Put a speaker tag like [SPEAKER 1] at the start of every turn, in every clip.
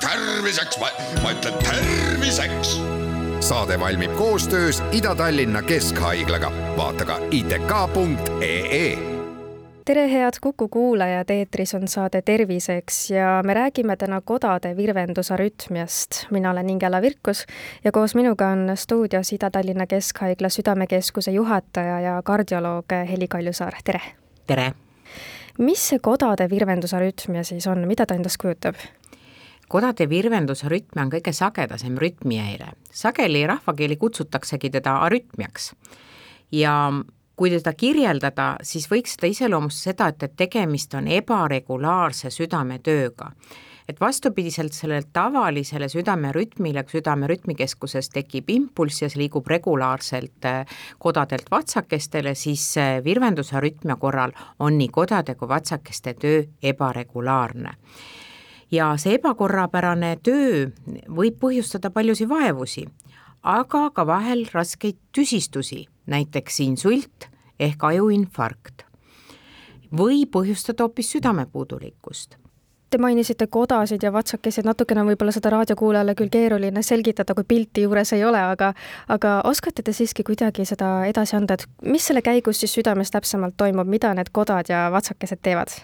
[SPEAKER 1] terviseks, ma ütlen terviseks.
[SPEAKER 2] saade valmib koostöös Ida-Tallinna Keskhaiglaga, vaata ka itk.ee
[SPEAKER 3] tere, head Kuku kuulajad, eetris on saade Terviseks ja me räägime täna kodade virvendusarütmiast. mina olen Ingela Virkus ja koos minuga on stuudios Ida-Tallinna Keskhaigla südamekeskuse juhataja ja kardioloog Heli Kaljusaar, tere!
[SPEAKER 4] tere!
[SPEAKER 3] Mis see kodade virvendusarütmia siis on, mida ta endast kujutab?
[SPEAKER 4] kodade virvendusarütmia on kõige sagedasem rütmihäire. sageli rahvakeeli kutsutaksegi teda arütmiaks. ja kui teda kirjeldada, siis võiks seda iseloomustada seda, et, et tegemist on ebaregulaarse südametööga et vastupidiselt sellele tavalisele südamerütmile, kui südame rütmikeskuses tekib impulss ja see liigub regulaarselt äh, kodadelt vatsakestele, siis äh, virvendusarütmia korral on nii kodade kui vatsakeste töö ebaregulaarne ja see ebakorrapärane töö võib põhjustada paljusid vaevusi, aga ka vahel raskeid tüsistusi, näiteks insult ehk ajuinfarkt. või põhjustada hoopis südamepuudulikkust
[SPEAKER 3] Te mainisite kodasid ja vatsakesi, natukene võib-olla seda raadiokuulajale küll keeruline selgitada, kui pilti juures ei ole, aga aga oskate te siiski kuidagi seda edasi anda, et mis selle käigus siis südames täpsemalt toimub, mida need kodad ja vatsakesed teevad?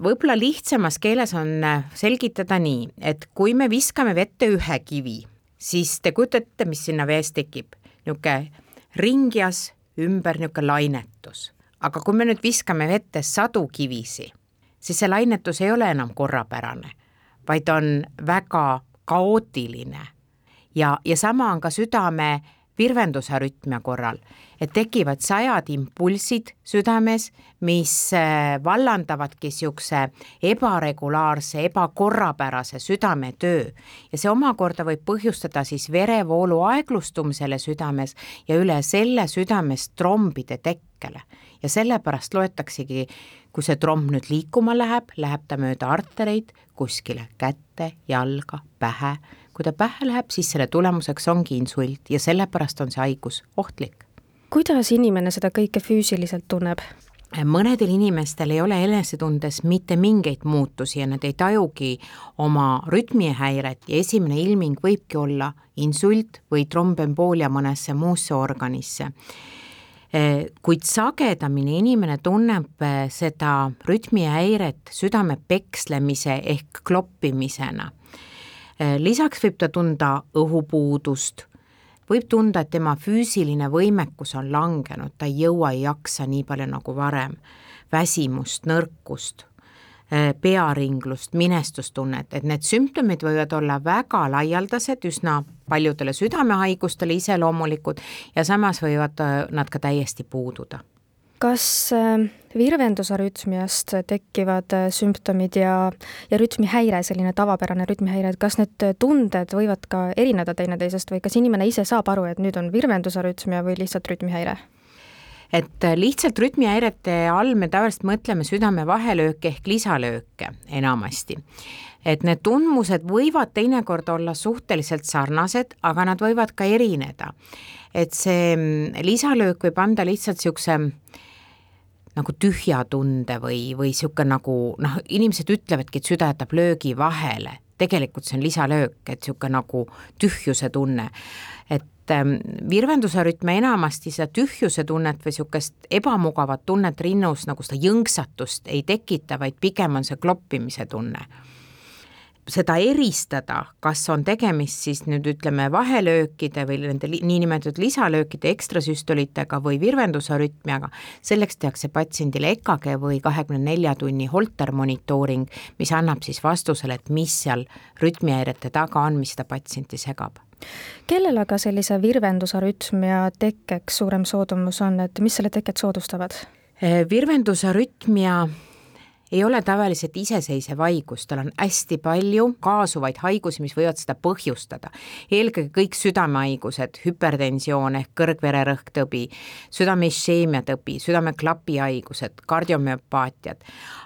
[SPEAKER 4] võib-olla lihtsamas keeles on äh, selgitada nii, et kui me viskame vette ühe kivi, siis te kujutate mis sinna vees tekib, niisugune ringjas ümber niisugune lainetus. aga kui me nüüd viskame vette sadu kivisi siis see lainetus ei ole enam korrapärane, vaid on väga kaootiline. ja, ja sama on ka südame virvendusarütmia korral, et tekivad sajad impulsid südames, mis äh, vallandavadki niisuguse ebaregulaarse, ebakorrapärase südametöö ja see omakorda võib põhjustada siis verevoolu aeglustumisele südames ja üle selle südames trombide tekkele. ja sellepärast loetaksegi kui see tromb nüüd liikuma läheb, läheb ta mööda artereid kuskile kätte, jalga, pähe. kui ta pähe läheb, siis selle tulemuseks ongi insult ja sellepärast on see haigus ohtlik.
[SPEAKER 3] kuidas inimene seda kõike füüsiliselt tunneb?
[SPEAKER 4] mõnedel inimestel ei ole enesetundes mitte mingeid muutusi ja nad ei tajugi oma rütmihäiret ja esimene ilming võibki olla insult või trombemboolia mõnesse muusse organisse kuid sagedamini inimene tunneb eh, seda rütmihäiret südame pekslemise ehk kloppimisena. Eh, lisaks võib ta tunda õhupuudust, võib tunda, et tema füüsiline võimekus on langenud, ta ei jõua, ei jaksa nii palju nagu varem, väsimust, nõrkust pearinglust, minestustunnet, et need sümptomid võivad olla väga laialdased, üsna paljudele südamehaigustele iseloomulikud ja samas võivad äh, nad ka täiesti puududa
[SPEAKER 3] kas äh, virvendusarütmiast tekivad sümptomid ja, ja rütmihäire, selline tavapärane rütmihäire, et kas need tunded võivad ka erineda teineteisest või kas inimene ise saab aru, et nüüd on virvendusarütmia või lihtsalt rütmihäire?
[SPEAKER 4] Et lihtsalt rütmihäirete all me tavaliselt mõtleme südame vahelööke ehk lisalööke enamasti. et need tundmused võivad teinekord olla suhteliselt sarnased, aga nad võivad ka erineda. et see mm, lisalöök võib anda lihtsalt niisuguse nagu tühja tunde või, või niisugune nagu noh, inimesed ütlevadki, et süda jätab löögi vahele, tegelikult see on lisalöök, et niisugune nagu tühjuse tunne. et et ähm, virvendusarütme enamasti seda tühjuse tunnet või niisugust ebamugavat tunnet rinnus, nagu seda jõnksatust ei tekita, vaid pigem on see kloppimise tunne seda eristada, kas on tegemist siis nüüd ütleme vahelöökide või nende niinimetatud lisalöökide ekstrasüstolitega või virvendusarütmiaga, selleks tehakse patsiendile EKG või kahekümne nelja tunni Holter monitooring, mis annab siis vastusele, et mis seal rütmihäirete taga on, mis seda patsienti segab
[SPEAKER 3] kellel aga sellise virvendusarütmia tekkeks suurem soodumus on, et mis selle teket soodustavad?
[SPEAKER 4] virvendusarütmia ei ole tavaliselt iseseisev haigus, tal on hästi palju kaasuvaid haigusi, mis võivad seda põhjustada. eelkõige kõik südamehaigused, hüpertensioon ehk kõrgvererõhk tõbi, südame išeemia tõbi, südameklapi haigused, kardiomüopaatiad,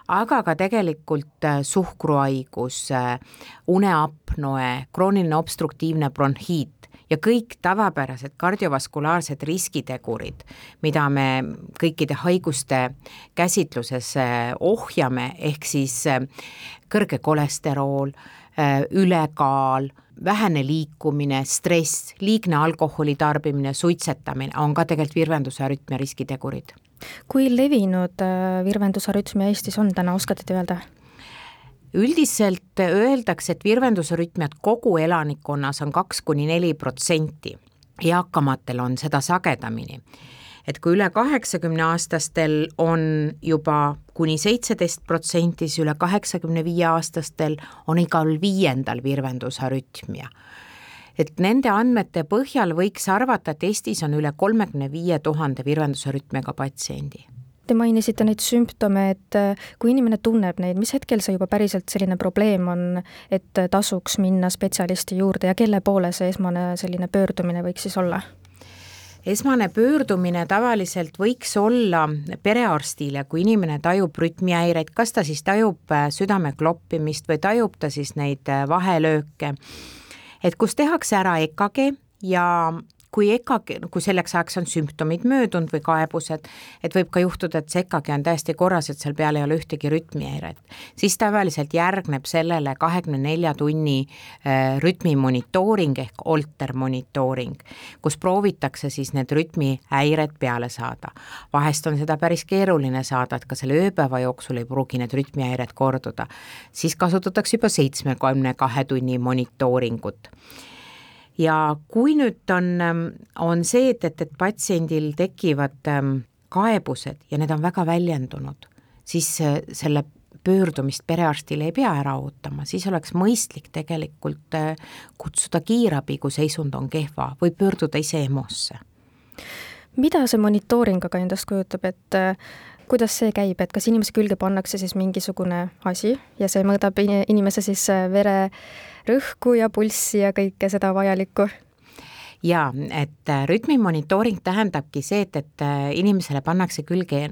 [SPEAKER 4] aga ka tegelikult äh, suhkruhaigus, äh, uneapnoe, krooniline obstruktiivne bronhiit, ja kõik tavapärased kardiovaskulaarsed riskitegurid, mida me kõikide haiguste käsitluses eh, ohjame, teame, ehk siis äh, kõrge kolesterool, äh, ülekaal, vähene liikumine, stress, liigne alkoholi tarbimine, suitsetamine on ka tegelikult virvenduse arütmia riskitegurid.
[SPEAKER 3] kui levinud virvendusarütmia Eestis on täna, oskate te öelda?
[SPEAKER 4] üldiselt öeldakse, et virvendusrütmiad kogu elanikkonnas on kaks kuni neli protsenti, eakamatel on seda sagedamini. Et kui üle kaheksakümne aastastel on juba kuni seitseteist protsenti, siis üle kaheksakümne viie aastastel on igal viiendal virvendusarütmia et nende andmete põhjal võiks arvata, et Eestis on üle kolmekümne viie tuhande virvendusarütmiaga patsiendi
[SPEAKER 3] Te mainisite neid sümptome, et äh, kui inimene tunneb neid, mis hetkel see juba päriselt selline probleem on, et tasuks minna spetsialisti juurde ja kelle poole see esmane selline pöördumine võiks siis olla?
[SPEAKER 4] Esmane pöördumine tavaliselt võiks olla perearstile, kui inimene tajub rütmihäireid, kas ta siis tajub äh, südame kloppimist või tajub ta siis neid äh, vahelööke, et kus tehakse ära EKG ja kui EKG, kui selleks ajaks on sümptomid möödunud või kaebused, et võib ka juhtuda, et see EKG on täiesti korras, et seal peal ei ole ühtegi rütmihäiret, siis tavaliselt järgneb sellele kahekümne nelja tunni äh, rütmimonitooring ehk Holter monitooring, kus proovitakse siis need rütmihäired peale saada. vahest on seda päris keeruline saada, et ka selle ööpäeva jooksul ei pruugi need rütmihäired korduda, siis kasutatakse juba seitsmekümne kahe tunni monitooringut ja kui nüüd on, ähm, on see, et, et, et patsiendil tekivad ähm, kaebused ja need on väga väljendunud, siis äh, selle pöördumist perearstile ei pea ära ootama, siis oleks mõistlik tegelikult äh, kutsuda kiirabi, kui seisund on kehva või pöörduda ise EMO-sse.
[SPEAKER 3] mida see monitooring aga endast kujutab, et äh, kuidas see käib, et kas inimese külge pannakse siis mingisugune asi ja see mõõdab inimese siis vererõhku ja pulssi ja kõike seda vajalikku?
[SPEAKER 4] jaa, et äh, rütmimonitooring tähendabki see, et, et äh, inimesele pannakse külge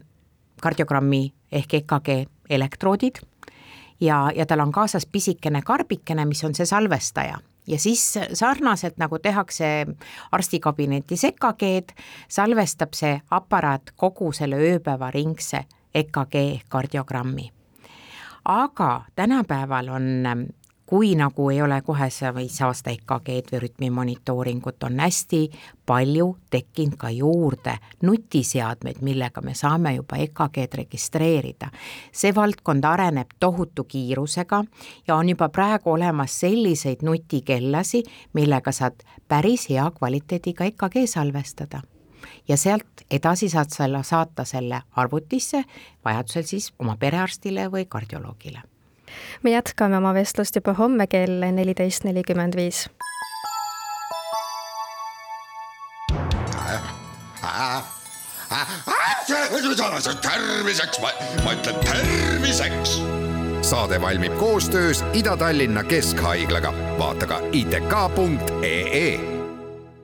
[SPEAKER 4] kardiogrammi ehk EKG elektroodid ja, ja tal on kaasas pisikene karbikene, mis on see salvestaja ja siis sarnaselt nagu tehakse arstikabinetis EKG-d, salvestab see aparaat kogu selle ööpäeva ringse EKG ehk kardiogrammi. aga tänapäeval on kui nagu ei ole kohe või saasta EKG-d või rütmimonitooringut, on hästi palju tekkinud ka juurde nutiseadmeid, millega me saame juba EKG-d registreerida. see valdkond areneb tohutu kiirusega ja on juba praegu olemas selliseid nutikellasi, millega saad päris hea kvaliteediga EKG salvestada ja sealt edasi saad selle saata selle arvutisse, vajadusel siis oma perearstile või kardioloogile
[SPEAKER 3] me jätkame oma vestlust juba homme kell neliteist nelikümmend viis.
[SPEAKER 1] terviseks, ma ütlen terviseks.
[SPEAKER 2] saade valmib koostöös Ida-Tallinna Keskhaiglaga, vaata ka itk.ee